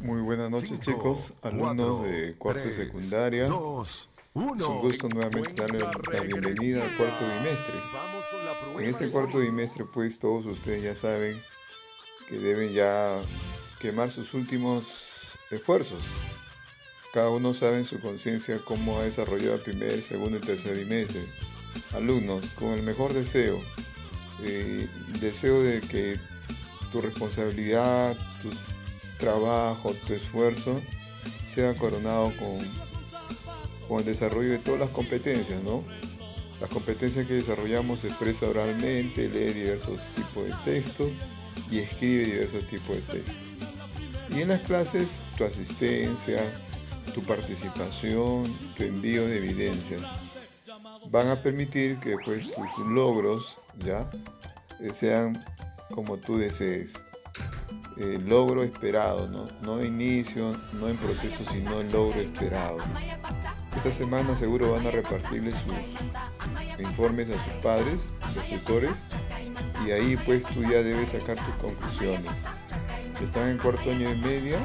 Muy buenas noches Cinco, chicos, alumnos cuatro, de cuarto tres, secundaria. dos, Es un gusto nuevamente darle Cuenta la bienvenida al cuarto bimestre. En este cuarto bimestre pues todos ustedes ya saben que deben ya quemar sus últimos esfuerzos. Cada uno sabe en su conciencia cómo ha desarrollado el primer, segundo y tercer bimestre. Alumnos, con el mejor deseo, eh, deseo de que tu responsabilidad, tu trabajo, tu esfuerzo sea coronado con, con el desarrollo de todas las competencias, ¿no? Las competencias que desarrollamos se expresa oralmente, lee diversos tipos de textos y escribe diversos tipos de textos. Y en las clases, tu asistencia, tu participación, tu envío de evidencias van a permitir que pues tus, logros ya eh, sean como tú desees. El logro esperado, ¿no? no inicio, no en proceso, sino el logro esperado. Esta semana seguro van a repartirles sus informes a sus padres, los tutores, y ahí pues tú ya debes sacar tus conclusiones. Están en cuarto año de media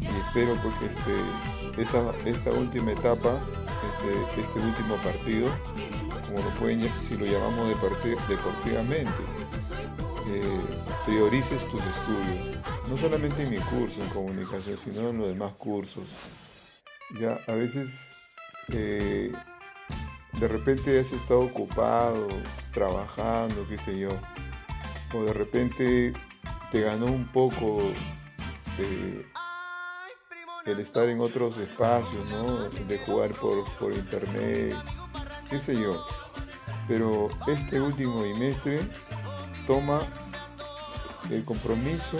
y espero pues que este, esta, esta última etapa, este, este último partido, como lo pueden, si lo llamamos deportivamente, priorices tus estudios, no solamente en mi curso en comunicación, sino en los demás cursos. Ya a veces eh, de repente has estado ocupado, trabajando, qué sé yo, o de repente te ganó un poco el estar en otros espacios, ¿no? De jugar por, por internet, qué sé yo. Pero este último bimestre toma el compromiso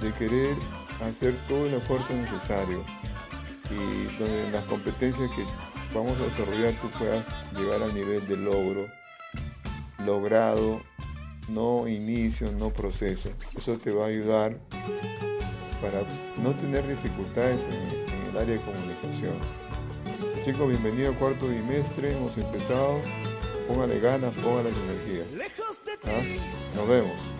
de querer hacer todo el esfuerzo necesario y donde las competencias que vamos a desarrollar tú puedas llegar al nivel de logro, logrado, no inicio, no proceso. Eso te va a ayudar para no tener dificultades en, en el área de comunicación. Chicos, bienvenido al cuarto bimestre, hemos empezado. Póngale ganas, póngale energía. ¿Ah? Nos vemos.